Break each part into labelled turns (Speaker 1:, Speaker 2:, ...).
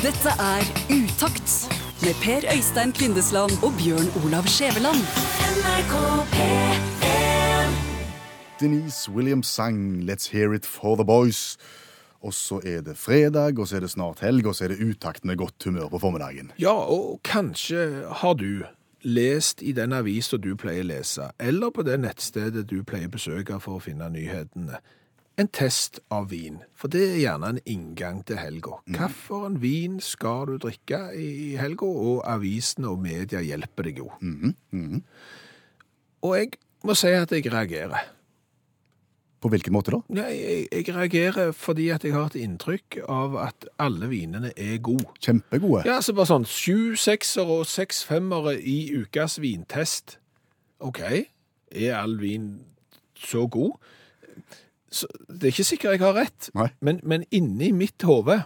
Speaker 1: Dette er Utakt med Per Øystein Kvindesland og Bjørn Olav Skjæveland.
Speaker 2: Denise Williams sang 'Let's Hear It For The Boys'. Og så er det fredag, og så er det snart helg, og så er det utakt med godt humør på formiddagen.
Speaker 3: Ja, og kanskje har du lest i den avisa du pleier å lese, eller på det nettstedet du pleier å besøke for å finne nyhetene, en test av vin. For det er gjerne en inngang til helga. Hvilken vin skal du drikke i helga, og avisene og media hjelper deg jo. Og jeg må si at jeg reagerer.
Speaker 2: På hvilken måte da?
Speaker 3: Nei, jeg, jeg reagerer fordi at jeg har et inntrykk av at alle vinene er gode.
Speaker 2: Kjempegode.
Speaker 3: Ja, altså bare sånn sju seksere og seks femmere i ukas vintest. OK, er all vin så god? Så, det er ikke sikkert jeg har rett,
Speaker 2: Nei.
Speaker 3: men, men inni mitt hode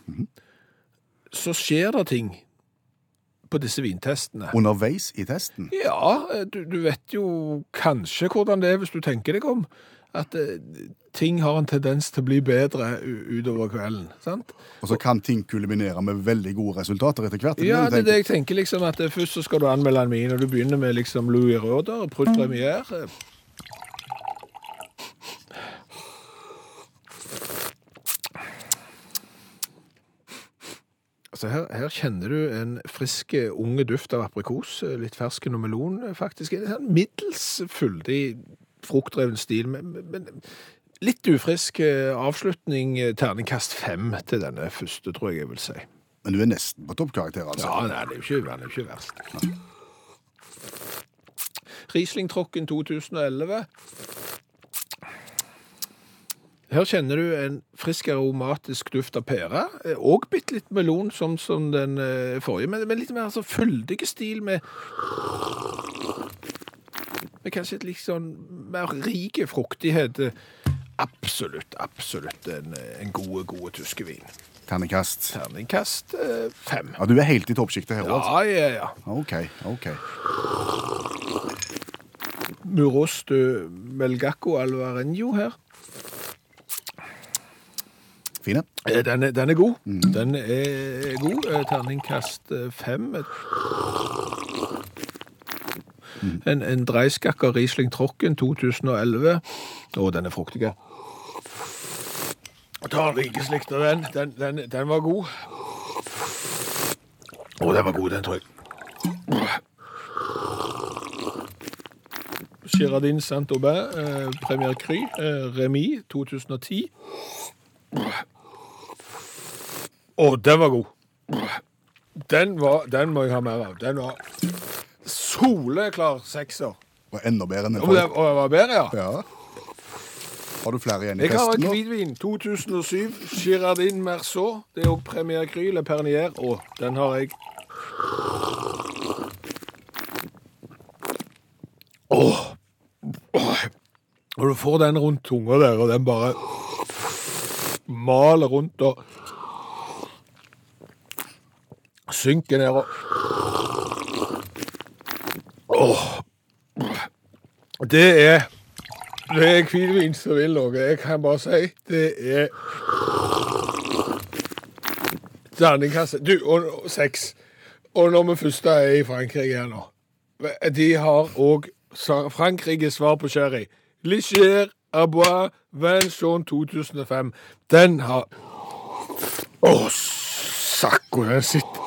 Speaker 3: så skjer det ting på disse vintestene.
Speaker 2: Underveis i testen.
Speaker 3: Ja, du, du vet jo kanskje hvordan det er hvis du tenker deg om. At eh, ting har en tendens til å bli bedre utover kvelden. sant?
Speaker 2: Og så kan ting kulminere med veldig gode resultater etter hvert.
Speaker 3: Ja, det er det jeg tenker liksom at eh, Først så skal du anmelde en min, og du begynner med liksom Louis Røder, Prut Premier. Altså her, her kjenner du en frisk, eh, unge duft av aprikos, eh, litt fersken og melon, eh, faktisk. En sånn middels fyldig, fruktdreven stil, men, men- litt ufrisk avslutning, terningkast fem til denne første, tror jeg jeg vil si.
Speaker 2: Men du er nesten på toppkarakter, altså.
Speaker 3: Ja, nei, det er jo ikke, er jo ikke verst. Riesling Trocken 2011. Her kjenner du en frisk aromatisk duft av pære, eh, og bitte litt melon som, som den eh, forrige, men, men litt mer altså, fyldig stil med med kanskje et litt sånn mer rike fruktighet. Absolutt, absolutt en, en gode, gode tyskevin.
Speaker 2: Terningkast.
Speaker 3: Terningkast eh, fem.
Speaker 2: Ja, du er helt i toppsjiktet her, òg?
Speaker 3: Ja, ja, ja.
Speaker 2: OK, OK.
Speaker 3: Murostu Melgacco Alvarenjo her.
Speaker 2: Fine.
Speaker 3: Eh, Den er, den er god. Den er god. Eh, Terningkast fem. Mm. En, en dreiskakker Riesling Trocken 2011. Å, den er fruktig. Tar like slikt av den. Den, den. den var god. Å, den var god, den tror jeg. Girardin Saint-Aubin, eh, Premier Cry, eh, Remy 2010. Å, den var god. Den, var, den må jeg ha mer av. Den var soleklar sekser.
Speaker 2: Og enda bedre enn den forrige.
Speaker 3: og var bedre, ja.
Speaker 2: Ja. Har du flere igjen i
Speaker 3: Jeg har
Speaker 2: testen
Speaker 3: et
Speaker 2: nå?
Speaker 3: hvitvin 2007, Girardin Merceau. Det er òg Premier Gry Le Pernier. Og den har jeg. Åh. Oh. Og du får den rundt tunga der, og den bare maler rundt og synker ned og Åh. Det er det er hvitvin som vil noe. Jeg kan bare si det er Danningkasse. Du, og seks. Og når vi først er i Frankrike her nå De har òg Frankrikes svar på sherry. Ligier Abois Vincent 2005. Den har Å, sakko, den sitter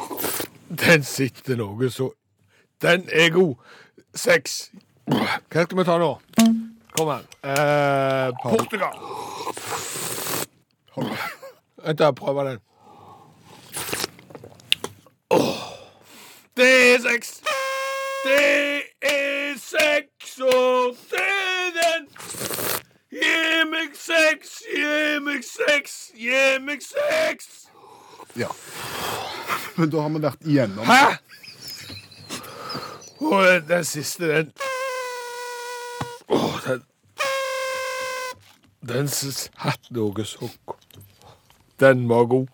Speaker 3: Den sitter noe så Den er god. Seks. Hva skal vi ta nå? Kom her. Eh, Portugal. Vent, jeg prøver den. Oh. det er seks! Det er seks, og det er den! Gi meg seks, gi meg seks, gi meg seks!
Speaker 2: Ja. Men da har vi vært igjennom
Speaker 3: Hæ? Og den, den siste, den Åh, den Den satt noe så. Den var god.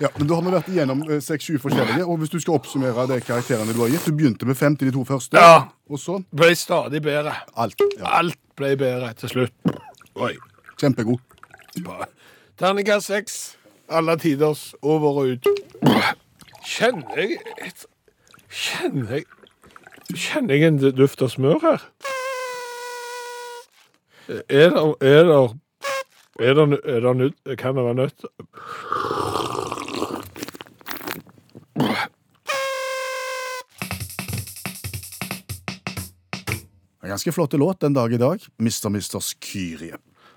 Speaker 2: Ja, men Da har vi vært igjennom eh, seks-sju forskjellige. Og hvis du skal oppsummere de karakterene du har gitt Du begynte med fem til de to første.
Speaker 3: Ja.
Speaker 2: Og så
Speaker 3: Ble stadig bedre.
Speaker 2: alt. Ja,
Speaker 3: Alt ble bedre til slutt. Oi.
Speaker 2: Kjempegod.
Speaker 3: Terningkast seks. Alle tiders over og ut. Kjenner jeg et Kjenner jeg Kjenner jeg en duft av smør her? Er det Er det er det, er det nødt Kan det være nødt?
Speaker 2: En ganske flott låt den dag i dag. Mr. Misters Kyrie.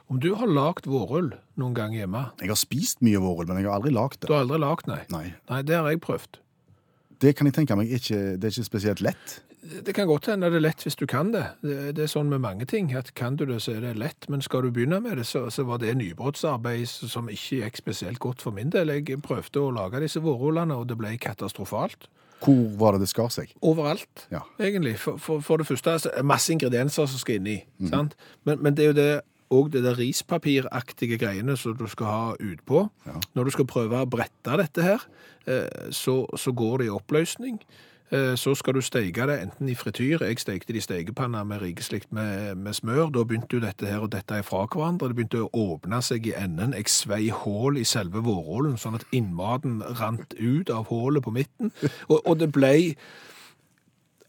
Speaker 3: Om du har lagd vårrull noen gang hjemme
Speaker 2: Jeg har spist mye vårrull, men jeg har aldri lagd
Speaker 3: Du har aldri lagd, nei?
Speaker 2: Nei.
Speaker 3: Nei, det har jeg prøvd.
Speaker 2: Det kan jeg tenke meg ikke, det er ikke spesielt lett.
Speaker 3: Det kan godt hende det er lett hvis du kan det. Det det er sånn med mange ting, at kan du det, så er det lett. Men skal du begynne med det, så, så var det nybrottsarbeid som ikke gikk spesielt godt for min del. Jeg prøvde å lage disse vårrullene, og det ble katastrofalt.
Speaker 2: Hvor var det det skar seg?
Speaker 3: Overalt,
Speaker 2: Ja.
Speaker 3: egentlig. For, for, for det første altså, det masse ingredienser som skal inn i. sant? Men, men det er jo det og det der rispapiraktige greiene som du skal ha utpå. Når du skal prøve å brette dette her, eh, så, så går det i oppløsning. Eh, Så skal du steke det enten i frityr. Jeg stekte det i stekepanna med rikeslikt med, med smør. Da begynte jo dette her og dette fra hverandre. Det begynte å åpne seg i enden. Jeg svei hull i selve vårrollen, sånn at innmaten rant ut av hullet på midten. Og, og det ble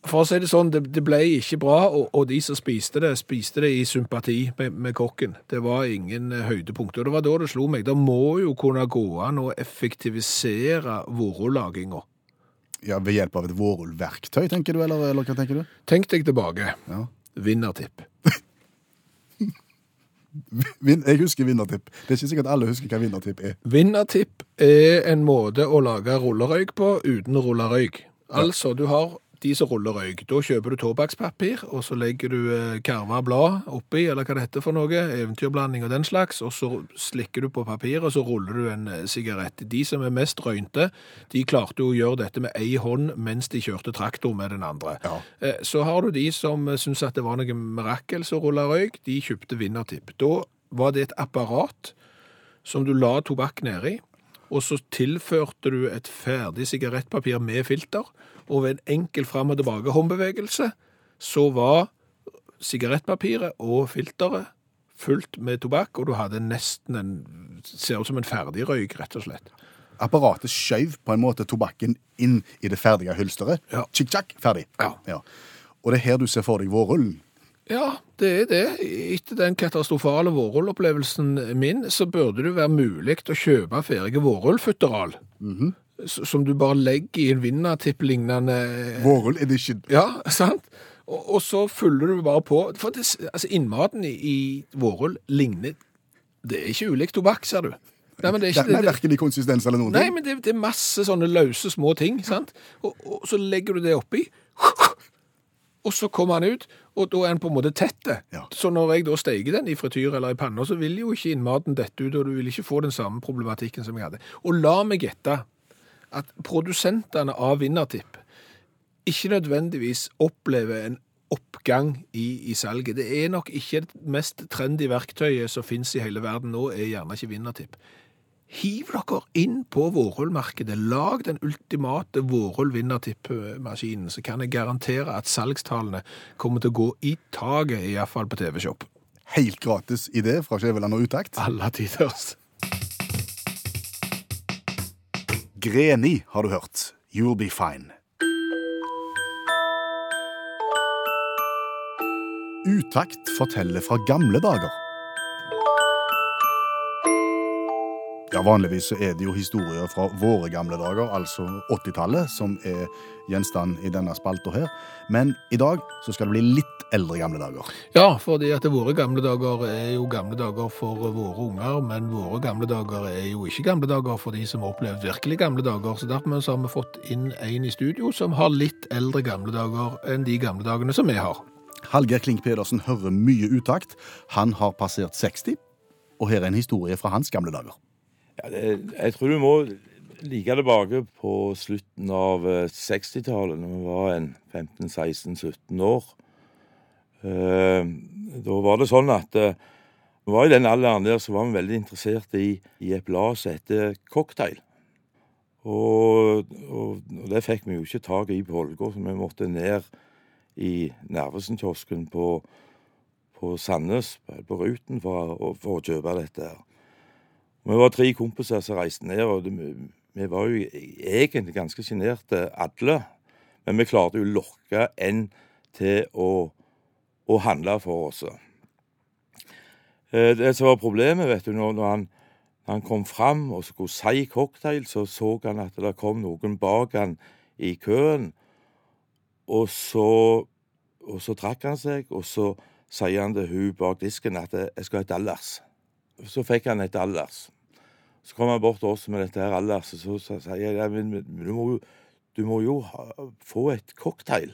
Speaker 3: for å si det sånn, det, det ble ikke bra, og, og de som spiste det, spiste det i sympati med, med kokken. Det var ingen eh, høydepunkt. Og det var da det slo meg. Det må jo kunne gå an å effektivisere vårrullaginga.
Speaker 2: Ja, Ved hjelp av et vårrullverktøy, tenker du, eller, eller hva tenker du?
Speaker 3: Tenk deg tilbake.
Speaker 2: Ja.
Speaker 3: Vinnertipp.
Speaker 2: Jeg husker vinnertipp. Det er ikke sikkert alle husker hva vinnertipp er.
Speaker 3: Vinnertipp er en måte å lage rullerøyk på uten å rulle røyk. Altså, du har de som ruller røyk. Da kjøper du tobakkspapir, og så legger du eh, karva blad oppi, eller hva det heter for noe, eventyrblanding og den slags, og så slikker du på papiret, og så ruller du en eh, sigarett. De som er mest røynte, de klarte jo å gjøre dette med ei hånd mens de kjørte traktor med den andre.
Speaker 2: Ja.
Speaker 3: Eh, Så har du de som syns at det var noe mirakel som rulla røyk, de kjøpte vinnertipp. Da var det et apparat som du la tobakk nedi, og så tilførte du et ferdig sigarettpapir med filter, og ved en enkel fram og tilbake håndbevegelse, så var sigarettpapiret og filteret fullt med tobakk, og du hadde nesten en, ser ut som en ferdig røyk, rett og slett.
Speaker 2: Apparatet skjøv på en måte tobakken inn i det ferdige hylsteret.
Speaker 3: Ja.
Speaker 2: Tjikk-tjakk, ferdig.
Speaker 3: Ja.
Speaker 2: Og det er her du ser for deg vårrullen.
Speaker 3: Ja, det er det. Etter den katastrofale vårullopplevelsen min, så burde det være mulig å kjøpe ferdige vårullfutteral. Mm -hmm. Som du bare legger i en vinnertipp-lignende
Speaker 2: Vårull edition.
Speaker 3: Ja, sant? Og, og så fyller du bare på. For det, altså, innmaten i, i vårull ligner Det er ikke ulikt tobakk, ser du. Nei, men det er ikke
Speaker 2: Nei, verken i konsistens eller noen
Speaker 3: Nei,
Speaker 2: ting.
Speaker 3: men det, det er masse sånne løse små ting, sant? Og, og så legger du det oppi, og så kommer han ut, og da er han på en måte tette.
Speaker 2: Ja.
Speaker 3: Så når jeg da steiker den i frityr eller i panna, så vil jo ikke innmaten dette ut, og du vil ikke få den samme problematikken som jeg hadde. Og la meg gjette at produsentene av vinnertipp ikke nødvendigvis opplever en oppgang i, i salget. Det er nok ikke det mest trendy verktøyet som finnes i hele verden nå, er gjerne ikke vinnertipp. Hiv dere inn på vårrullmarkedet. Lag den ultimate vårrull-vinnertippmaskinen, så kan jeg garantere at salgstallene kommer til å gå i taket, iallfall på TV-shop.
Speaker 2: Helt gratis idé fra Skjæveland og Utakt.
Speaker 3: Alle tiders.
Speaker 2: Greni har du hørt. You'll be fine. Utakt forteller fra gamle dager. Ja, Vanligvis så er det jo historier fra våre gamle dager, altså 80-tallet, som er gjenstand i denne spalta her. Men i dag så skal det bli litt eldre gamle dager.
Speaker 3: Ja, fordi at våre gamle dager er jo gamle dager for våre unger, men våre gamle dager er jo ikke gamle dager for de som har opplevd virkelig gamle dager. Så derfor så har vi fått inn en i studio som har litt eldre gamle dager enn de gamle dagene som vi har.
Speaker 2: Hallgeir Klink Pedersen hører mye utakt. Han har passert 60, og her er en historie fra hans gamle dager.
Speaker 4: Ja, det, jeg tror du må like tilbake på slutten av eh, 60-tallet, når vi var en 15-16-17 år. Eh, da var det sånn at eh, vi var i den alderen der så var vi veldig interessert i, i et blad som heter Cocktail. Og, og, og det fikk vi jo ikke tak i på Ålgård, så vi måtte ned i Nervesen-kiosken på, på Sandnes, på Ruten, for, for å kjøpe dette. her. Vi var tre kompiser som reiste ned, og det, vi var jo egentlig ganske sjenerte alle. Men vi klarte jo å lokke en til å, å handle for oss. Eh, Det som var problemet, vet du, når, han, han kom fram og skulle si cocktail, så så han at det kom noen bak han i køen. Og så, og så trakk han seg, og så sier han til hun bak disken at 'jeg skal ha Dallas'. Så fikk han et alders. Så kom han bort til oss med dette her alderset, så sa- han, ja, men, du, må du må jo ha, få et cocktail.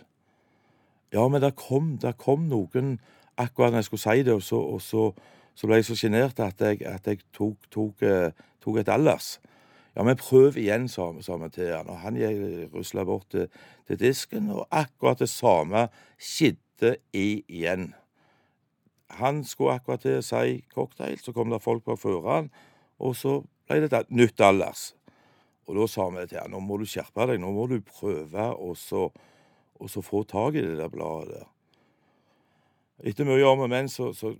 Speaker 4: Ja, men det kom, der kom noen akkurat når jeg skulle si det, og så, og så, så ble jeg så sjenert at jeg, at jeg tok, tok, eh, tok et alders. Ja, men prøv igjen, sa vi til han. Og han rusla bort til, til disken, og akkurat det samme skjedde igjen. Han skulle akkurat til å si cocktail, så kom det folk bak føreren, og så ble det et nytt allers. Og da sa vi til han nå må du skjerpe deg, nå må du prøve å så, få tak i det der bladet der. Etter mye om og men, så, så,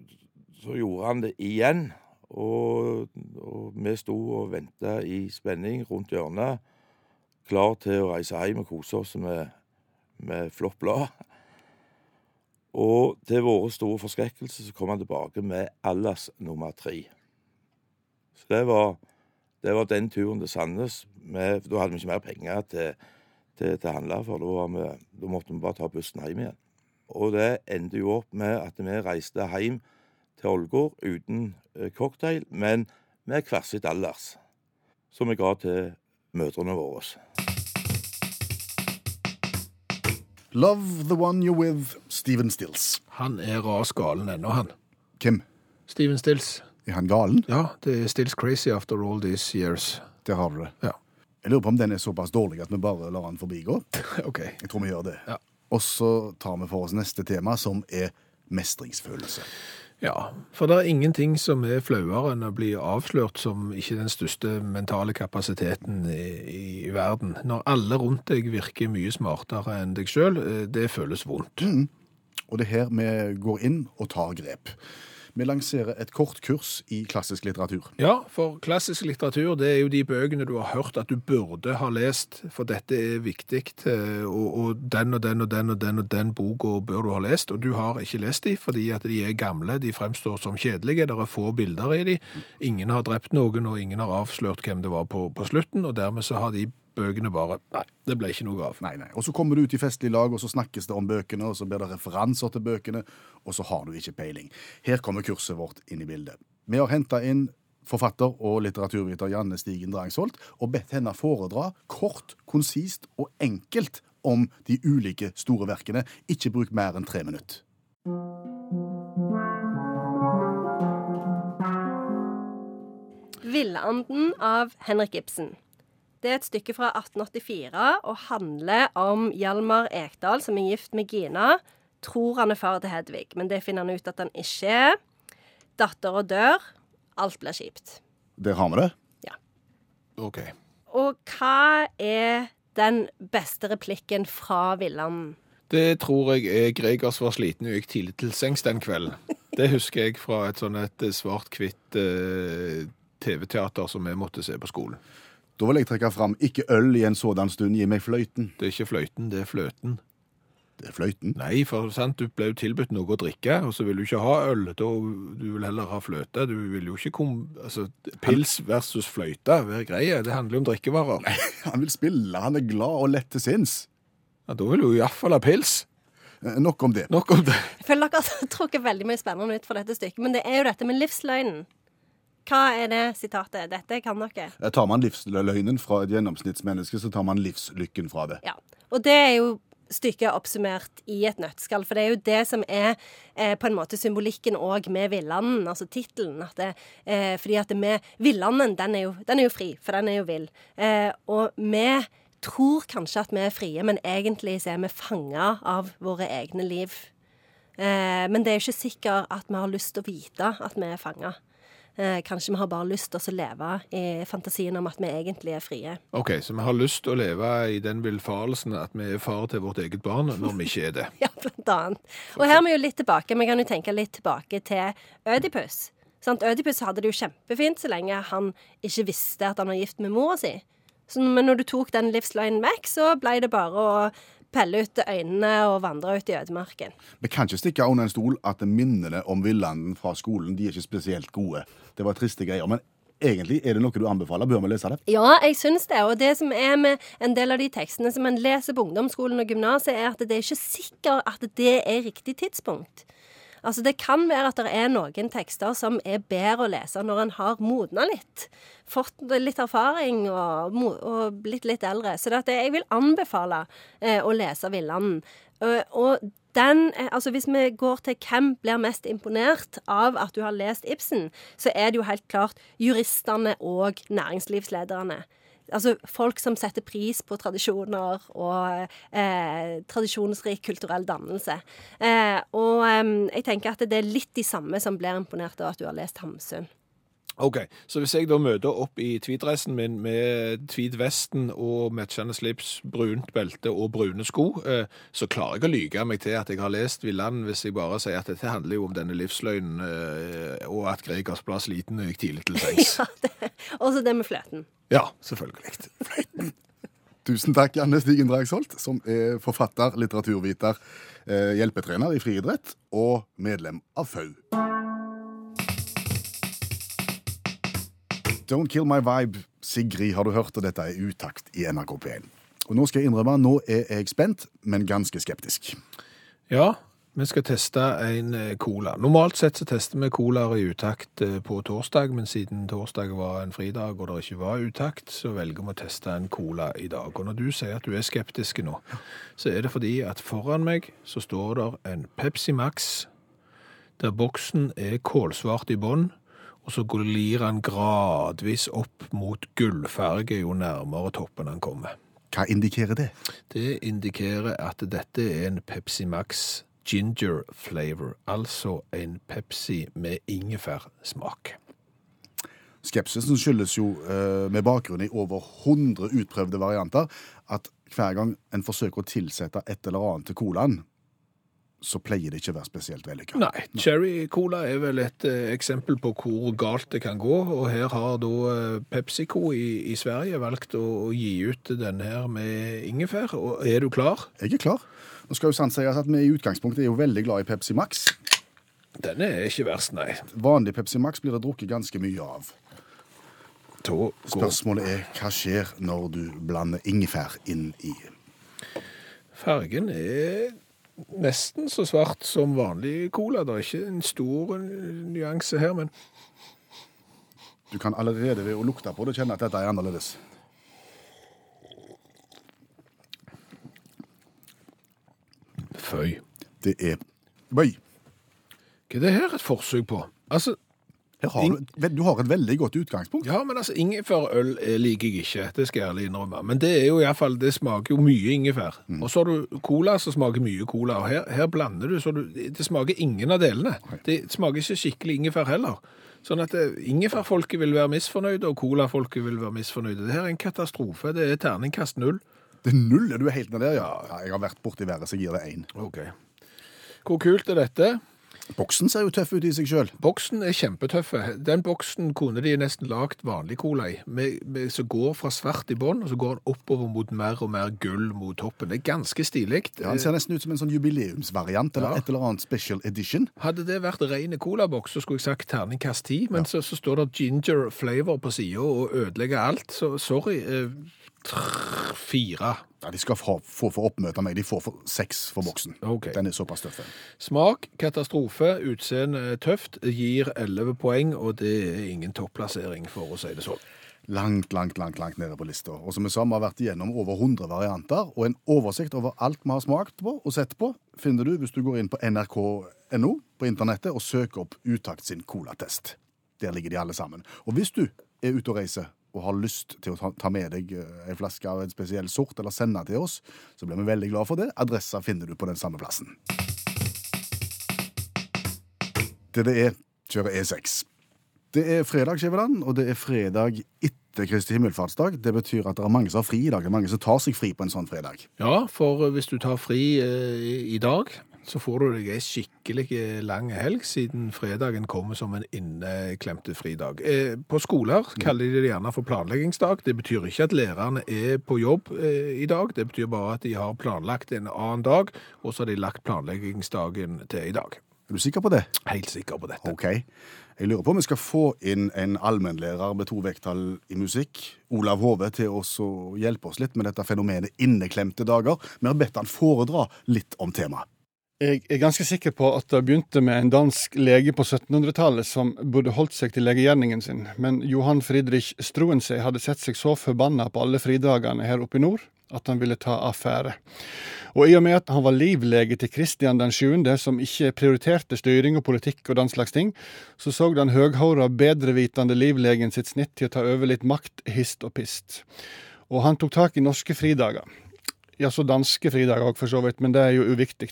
Speaker 4: så gjorde han det igjen. Og, og vi sto og venta i spenning rundt hjørnet, klar til å reise hjem og kose oss med, med flott blad. Og til vår store forskrekkelse så kom han tilbake med Allas nummer tre. Så det var, det var den turen til Sandnes. Da hadde vi ikke mer penger til, til, til handle, for da, vi, da måtte vi bare ta bussen hjem igjen. Og det endte jo opp med at vi reiste hjem til Ålgård uten eh, cocktail, men med hver sitt Allers, som vi ga til mødrene våre.
Speaker 2: Love the one you're with, Steven Stills.
Speaker 3: Han er ras galen ennå, han.
Speaker 2: Hvem?
Speaker 3: Steven Stills.
Speaker 2: Er han galen?
Speaker 3: Ja, det er Stills crazy after all these years.
Speaker 2: Der har du det.
Speaker 3: Ja.
Speaker 2: Jeg lurer på om den er såpass dårlig at vi bare lar den forbigå.
Speaker 3: OK.
Speaker 2: Jeg tror vi gjør det.
Speaker 3: Ja.
Speaker 2: Og så tar vi for oss neste tema, som er mestringsfølelse.
Speaker 3: Ja, for det er ingenting som er flauere enn å bli avslørt som ikke den største mentale kapasiteten i, i verden. Når alle rundt deg virker mye smartere enn deg sjøl, det føles vondt.
Speaker 2: Og det er her vi går inn og tar grep. Vi lanserer et kort kurs i klassisk litteratur.
Speaker 3: Ja, for klassisk litteratur det er jo de bøkene du har hørt at du burde ha lest, for dette er viktig, eh, og, og den og den og den og den og den boka bør du ha lest, og du har ikke lest de fordi at de er gamle, de fremstår som kjedelige, det er få bilder i de, ingen har drept noen, og ingen har avslørt hvem det var på, på slutten, og dermed så har de bøkene bare, nei, det ble ikke noe av.
Speaker 2: Nei, nei. Og så kommer du ut i festlig lag, og så snakkes det om bøkene, og så blir det referanser til bøkene, og så har du ikke peiling. Her kommer kurset vårt inn i bildet. Vi har henta inn forfatter og litteraturviter Janne Stigen Drangsholt og bedt henne foredra kort, konsist og enkelt om de ulike store verkene. Ikke bruk mer enn tre minutter.
Speaker 5: Villanden av Henrik Ibsen. Det er et stykke fra 1884 og handler om Hjalmar Ekdal, som er gift med Gina. Tror han er far til Hedvig, men det finner han ut at han ikke er. Dattera dør. Alt blir kjipt.
Speaker 2: Der har vi det. Ja.
Speaker 3: Ok.
Speaker 5: Og hva er den beste replikken fra Villand?
Speaker 3: Det tror jeg er Gregers var sliten og gikk tidlig til sengs den kvelden. Det husker jeg fra et sånn et svart-hvitt eh, TV-teater som vi måtte se på skolen.
Speaker 2: Da vil jeg trekke fram ikke øl i en sådan stund, gi meg fløyten.
Speaker 3: Det er ikke fløyten, det er fløten.
Speaker 2: Det er fløyten.
Speaker 3: Nei, for sant, du ble jo tilbudt noe å drikke, og så vil du ikke ha øl. Da, du vil heller ha fløte. Du vil jo ikke kom... Altså, pils versus fløyte, hver greie. Det handler jo om drikkevarer.
Speaker 2: Nei, Han vil spille, han er glad og lett til sinns.
Speaker 3: Ja, da vil du iallfall ha pils.
Speaker 2: Eh, Nok om det.
Speaker 3: Nok om det.
Speaker 5: Jeg føler dere har trukket veldig mye spennende ut fra dette stykket, men det er jo dette med livsløgnen. Hva er det sitatet? Dette kan dere.
Speaker 2: Eh, Tar man livsløgnen fra et gjennomsnittsmenneske, så tar man livslykken fra det.
Speaker 5: Ja. Og det er jo stykket oppsummert i et nøttskall. For det er jo det som er eh, på en måte symbolikken òg med Villanden, altså tittelen. Eh, fordi at det med Villanden, den er, jo, den er jo fri, for den er jo vill. Eh, og vi tror kanskje at vi er frie, men egentlig så er vi fanga av våre egne liv. Eh, men det er jo ikke sikkert at vi har lyst til å vite at vi er fanga. Eh, kanskje vi har bare lyst til å leve i fantasien om at vi egentlig er frie.
Speaker 3: OK, så vi har lyst til å leve i den villfarelsen at vi er far til vårt eget barn, når vi ikke er det.
Speaker 5: Ja, blant annet. Og her er vi jo litt tilbake. Vi kan jo tenke litt tilbake til Ødipus, Sant? Ødipus hadde det jo kjempefint så lenge han ikke visste at han var gift med mora si. Så, men når du tok den livsløgnen vekk, så ble det bare å pelle ut øynene og vandre ut i ødemarken.
Speaker 2: Vi kan ikke stikke under en stol at minnene om Villanden fra skolen de er ikke spesielt gode. Det var triste greier. Men egentlig er det noe du anbefaler. Bør vi lese det?
Speaker 5: Ja, jeg syns det. Og det som er med en del av de tekstene som en leser på ungdomsskolen og gymnaset, er at det er ikke sikkert at det er riktig tidspunkt. Altså Det kan være at det er noen tekster som er bedre å lese når en har modna litt. Fått litt erfaring og, og blitt litt eldre. Så det at jeg vil anbefale eh, å lese Villanden. Eh, og den, eh, altså Hvis vi går til hvem blir mest imponert av at du har lest Ibsen, så er det jo helt klart juristene og næringslivslederne. Altså folk som setter pris på tradisjoner og eh, tradisjonsrik kulturell dannelse. Eh, og eh, jeg tenker at det er litt de samme som blir imponert av at du har lest Hamsun.
Speaker 3: OK, så hvis jeg da møter opp i tweedressen min med tweedvesten og matchende slips, brunt belte og brune sko, eh, så klarer jeg å lyge meg til at jeg har lest Villand hvis jeg bare sier at dette handler jo om denne livsløgnen, eh, og at Gregers ble sliten og gikk tidlig til sengs.
Speaker 5: Ja, Og så det med fløten.
Speaker 3: Ja, selvfølgelig.
Speaker 2: Tusen takk, Janne Stigen Dragsholt, som er forfatter, litteraturviter, eh, hjelpetrener i friidrett og medlem av FAU. Don't Kill My Vibe, Sigrid har du hørt, og dette er utakt i NRK P1. Og nå skal jeg innrømme, nå er jeg spent, men ganske skeptisk.
Speaker 3: Ja, vi skal teste en eh, cola. Normalt sett så tester vi colaer i utakt eh, på torsdag, men siden torsdag var en fridag og det ikke var utakt, så velger vi å teste en cola i dag. Og når du sier at du er skeptisk nå, så er det fordi at foran meg så står der en Pepsi Max, der boksen er kålsvart i bånn, og så glir han gradvis opp mot gullfarge jo nærmere toppen han kommer.
Speaker 2: Hva indikerer det?
Speaker 3: Det indikerer at dette er en Pepsi Max ginger flavor, altså en Pepsi med ingefærsmak.
Speaker 2: Skepsisen skyldes jo eh, med bakgrunn i over 100 utprøvde varianter at hver gang en forsøker å tilsette et eller annet til colaen, så pleier det ikke å være spesielt vellykka.
Speaker 3: Nei, cherry cola er vel et eh, eksempel på hvor galt det kan gå, og her har da eh, PepsiCo i, i Sverige valgt å, å gi ut denne her med ingefær. Og er du klar?
Speaker 2: Jeg er klar. Nå skal jo sant sies at Vi i utgangspunktet er jo veldig glad i Pepsi Max.
Speaker 3: Den er ikke verst, nei.
Speaker 2: Vanlig Pepsi Max blir det drukket ganske mye av.
Speaker 3: Da går
Speaker 2: Spørsmålet er hva skjer når du blander ingefær inn i
Speaker 3: fargen er nesten så svart som vanlig cola. Det er ikke en stor nyanse her, men
Speaker 2: Du kan allerede ved å lukte på det kjenne at dette er annerledes.
Speaker 3: føy.
Speaker 2: Det er Bøy.
Speaker 3: Hva er det her et forsøk på? Altså,
Speaker 2: har du, du har et veldig godt utgangspunkt.
Speaker 3: Ja, men altså, ingefærøl eh, liker jeg ikke. Det skal jeg ærlig innrømme. Men det er jo i fall, det smaker jo mye ingefær. Og så har du cola som smaker mye cola. Og her, her blander du, så du, det smaker ingen av delene. Det smaker ikke skikkelig ingefær heller. Sånn at eh, ingefærfolket vil være misfornøyde, og colafolket vil være misfornøyde. Det her er en katastrofe. Det er terningkast null.
Speaker 2: Det er null, er du helt nede der, ja. ja jeg har vært borti været, så gir det én.
Speaker 3: Ok. Hvor kult er dette?
Speaker 2: Boksen ser jo tøff ut i seg sjøl.
Speaker 3: Boksen er kjempetøffe. Den boksen kunne de nesten lagt vanlig cola i, med, med, som går fra svart i bånn, og så går den oppover mot mer og mer gull mot toppen. Det er ganske stilig.
Speaker 2: Ja, den ser nesten ut som en sånn jubileumsvariant eller
Speaker 3: Ja.
Speaker 2: et eller annet special edition.
Speaker 3: Hadde det vært rene colaboks, så skulle jeg sagt terningkast 10, men så, så står det ginger flavor på sida og ødelegger alt, så sorry. Eh, fire.
Speaker 2: Ja, De skal få, få for oppmøte av meg. De får for seks for boksen.
Speaker 3: Okay.
Speaker 2: Den er såpass tøff.
Speaker 3: Smak, katastrofe, utseende tøft, gir 11 poeng, og det er ingen topplassering, for å si det sånn.
Speaker 2: Langt, langt, langt langt nede på lista. Og som vi sa, vi har vært igjennom over 100 varianter, og en oversikt over alt vi har smakt på og sett på, finner du hvis du går inn på nrk.no på internettet og søker opp Utakt sin colatest. Der ligger de alle sammen. Og hvis du er ute og reiser og har lyst til å ta, med deg eh, en flaske av en spesiell sort eller sende til oss, så blir vi veldig glad for det. Adressa finner du på den samme plassen. Det det er, kjører E6. Det er fredag, Skiveland, og det er fredag etter Kristi himmelfartsdag. Det betyr at det er mange som har fri i dag. Det er mange som tar seg fri på en sånn fredag.
Speaker 3: Ja, for hvis du tar fri eh, i dag, så får du deg ei skikkelig lang helg, siden fredagen kommer som en inneklemte fridag. Eh, På skoler kaller de det gjerne for planleggingsdag. Det betyr ikke at lærerne er på jobb eh, i dag, det betyr bare at de har planlagt en annen dag, og så har de lagt planleggingsdagen til i dag.
Speaker 2: Er du sikker på det?
Speaker 3: Helt sikker på dette.
Speaker 2: Ok. Jeg lurer på om vi skal få inn en allmennlærer med to vekttall i musikk, Olav Hove, til å hjelpe oss litt med dette fenomenet inneklemte dager. Vi har bedt han foredra litt om temaet.
Speaker 6: Jeg er ganske sikker på at det begynte med en dansk lege på 1700-tallet som burde holdt seg til legegjerningen sin, men Johan Friedrich Struensee hadde sett seg så forbanna på alle fridagene her oppe i nord at han ville ta affære. Og i og med at han var livlege til Kristian den 7., som ikke prioriterte styring og politikk og den slags ting, så så den høghåra, bedrevitende livlegen sitt snitt til å ta over litt makt, hist og pist. Og han tok tak i norske fridager. Ja, så danske fridager òg, for så vidt, men det er jo uviktig.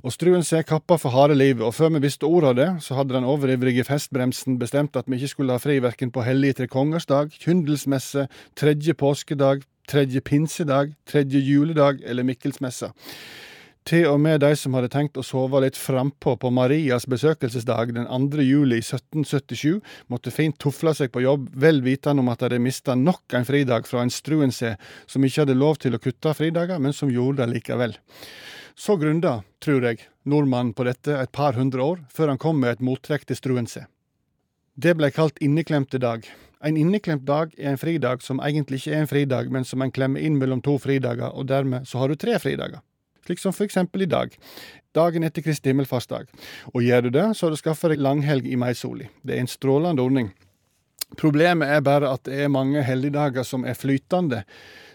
Speaker 6: Og struen ser kappa for harde livet, og før vi visste ordet av det, så hadde den overivrige festbremsen bestemt at vi ikke skulle ha fri verken på hellige tre kongers dag, kyndelsmesse, tredje påskedag, tredje pinsedag, tredje juledag eller Mikkelsmessa. Til og med de som hadde tenkt å sove litt frampå på Marias besøkelsesdag den 2. juli 1777, måtte fint tufle seg på jobb, vel vitende om at de mista nok en fridag fra en struense som ikke hadde lov til å kutte fridager, men som gjorde det likevel. Så grunda, tror jeg, nordmannen på dette et par hundre år, før han kom med et mottrekk til struense. Det ble kalt inneklemte dag. En inneklemt dag er en fridag som egentlig ikke er en fridag, men som en klemmer inn mellom to fridager, og dermed så har du tre fridager. Slik som eksempel i dag, dagen etter Kristi himmelfartsdag. Og gjør du det, så har du skaffa deg langhelg i Meisoli. Det er en strålende ordning. Problemet er bare at det er mange helligdager som er flytende.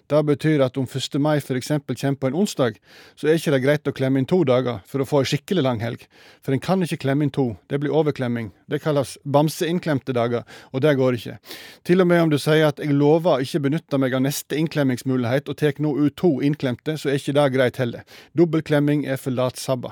Speaker 6: Det betyr at om 1. mai f.eks. kommer på en onsdag, så er ikke det greit å klemme inn to dager for å få ei skikkelig lang helg. For en kan ikke klemme inn to, det blir overklemming. Det kalles bamseinnklemte dager, og det går ikke. Til og med om du sier at jeg lover å ikke benytte meg av neste innklemmingsmulighet, og tar nå ut to innklemte, så er ikke det greit heller. Dobbeltklemming er for latsabba.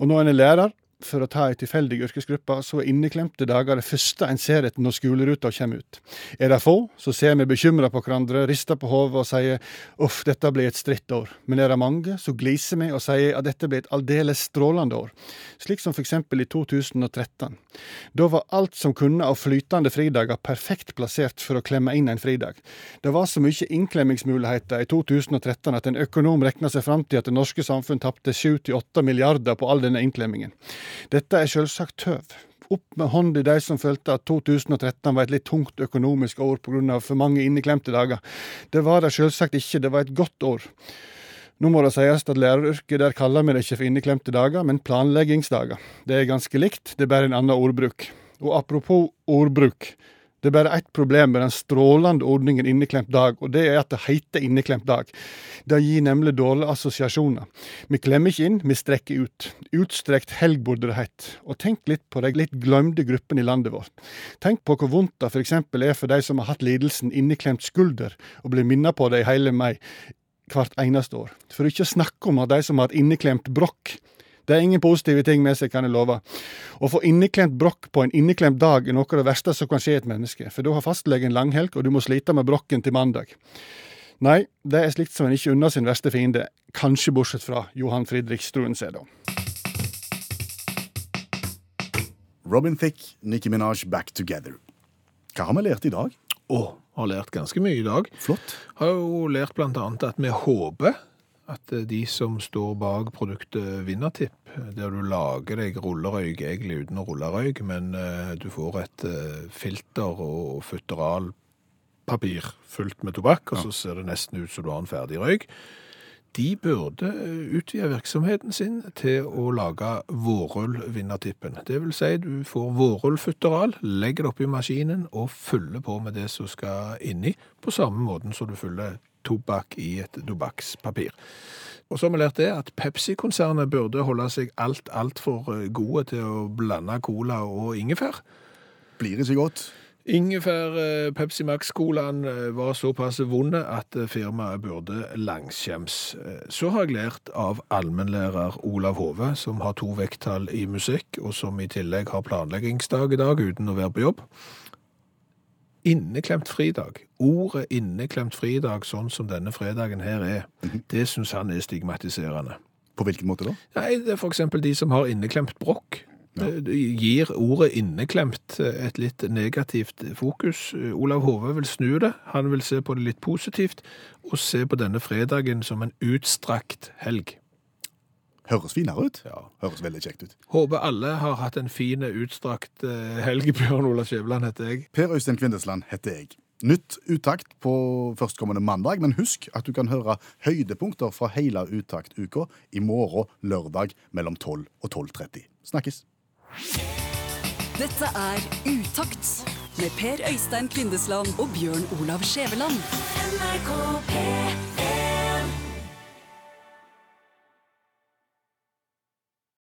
Speaker 6: Og når en er lærer, for å ta ei tilfeldig yrkesgruppe, så er inneklemte dager det første en ser etter når skoleruta kommer ut. Er det få, så ser vi bekymra på hverandre, rister på hodet og sier uff, dette blir et strittår. Men er det mange, så gliser vi og sier at dette blir et aldeles strålende år. Slik som eksempel i 2013. Da var alt som kunne av flytende fridager perfekt plassert for å klemme inn en fridag. Det var så mye innklemmingsmuligheter i 2013 at en økonom regna seg fram til at det norske samfunn tapte 7-8 milliarder på all denne innklemmingen. Dette er selvsagt tøv. Opp med hånda de som følte at 2013 var et litt tungt økonomisk år pga. for mange inneklemte dager. Det var det selvsagt ikke, det var et godt år. Nå må det sies at læreryrket der kaller vi det ikke for inneklemte dager, men planleggingsdager. Det er ganske likt, det er bare en annen ordbruk. Og apropos ordbruk. Det er bare ett problem med den strålende ordningen inneklemt dag, og det er at det heter inneklemt dag. Det gir nemlig dårlige assosiasjoner. Vi klemmer ikke inn, vi strekker ut. Utstrekt helg burde det hett. Og tenk litt på de litt glemte gruppene i landet vårt. Tenk på hvor vondt det f.eks. er for de som har hatt lidelsen inneklemt skulder, og blir minnet på det i hele mai hvert eneste år. For ikke å snakke om de som har inneklemt brokk. Det er ingen positive ting med seg, kan jeg love. Å få inneklemt brokk på en inneklemt dag er noe av det verste som kan skje et menneske, for da har fastlegen langhelg, og du må slite med brokken til mandag. Nei, det er slikt som en ikke unner sin verste fiende, kanskje bortsett fra Johan Fridrik Struensee, da.
Speaker 2: Robin Thicke, Nicki Minaj, Back Together. Hva har vi lært i dag?
Speaker 3: Å, har lært ganske mye i dag.
Speaker 2: Flott.
Speaker 3: Har jo lært blant annet at vi håper at eh, de som står bak produktet Vinnertipp, der du lager deg rullerøyk egentlig uten å rulle røyk, men eh, du får et eh, filter og futteralpapir fullt med tobakk, og så ser det nesten ut som du har en ferdig røyk. De burde eh, utvide virksomheten sin til å lage vårrullvinnertippen. Det vil si, du får vårrullfutteral, legger det oppi maskinen og fyller på med det som skal inni, på samme måten som du fyller tobakk i et tobakkspapir. Og så har vi lært det at Pepsi-konsernet burde holde seg alt, altfor gode til å blande cola og ingefær.
Speaker 2: Blir det så godt?
Speaker 3: Ingefær eh, Pepsi Max-colaen eh, var såpass vonde at eh, firmaet burde langskjems. Eh, Så har jeg lært av allmennlærer Olav Hove, som har to vekttall i musikk, og som i tillegg har planleggingsdag i dag uten å være på jobb. Inneklemt fridag. Ordet inneklemt fridag, sånn som denne fredagen her er, det syns han er stigmatiserende.
Speaker 2: På hvilken måte da?
Speaker 3: Nei, det er eksempel de som har inneklemt brokk. Det det gir ordet inneklemt eh, et litt negativt fokus. Eh, Olav Hove vil snu det. Han vil se på det litt positivt, og se på denne fredagen som en utstrakt helg.
Speaker 2: Høres finere ut.
Speaker 3: Ja.
Speaker 2: Høres veldig kjekt ut.
Speaker 3: Håper alle har hatt en fin, utstrakt eh, helg. Bjørn Olav Skjæveland heter jeg.
Speaker 2: Per Øystein Kvindesland heter jeg. Nytt uttakt på førstkommende mandag, men husk at du kan høre høydepunkter fra hele uttaktuka i morgen lørdag mellom 12 og 12.30. Snakkes!
Speaker 1: Dette er Utakt med Per Øystein Kvindesland og Bjørn Olav Skjæveland.
Speaker 7: NRK P3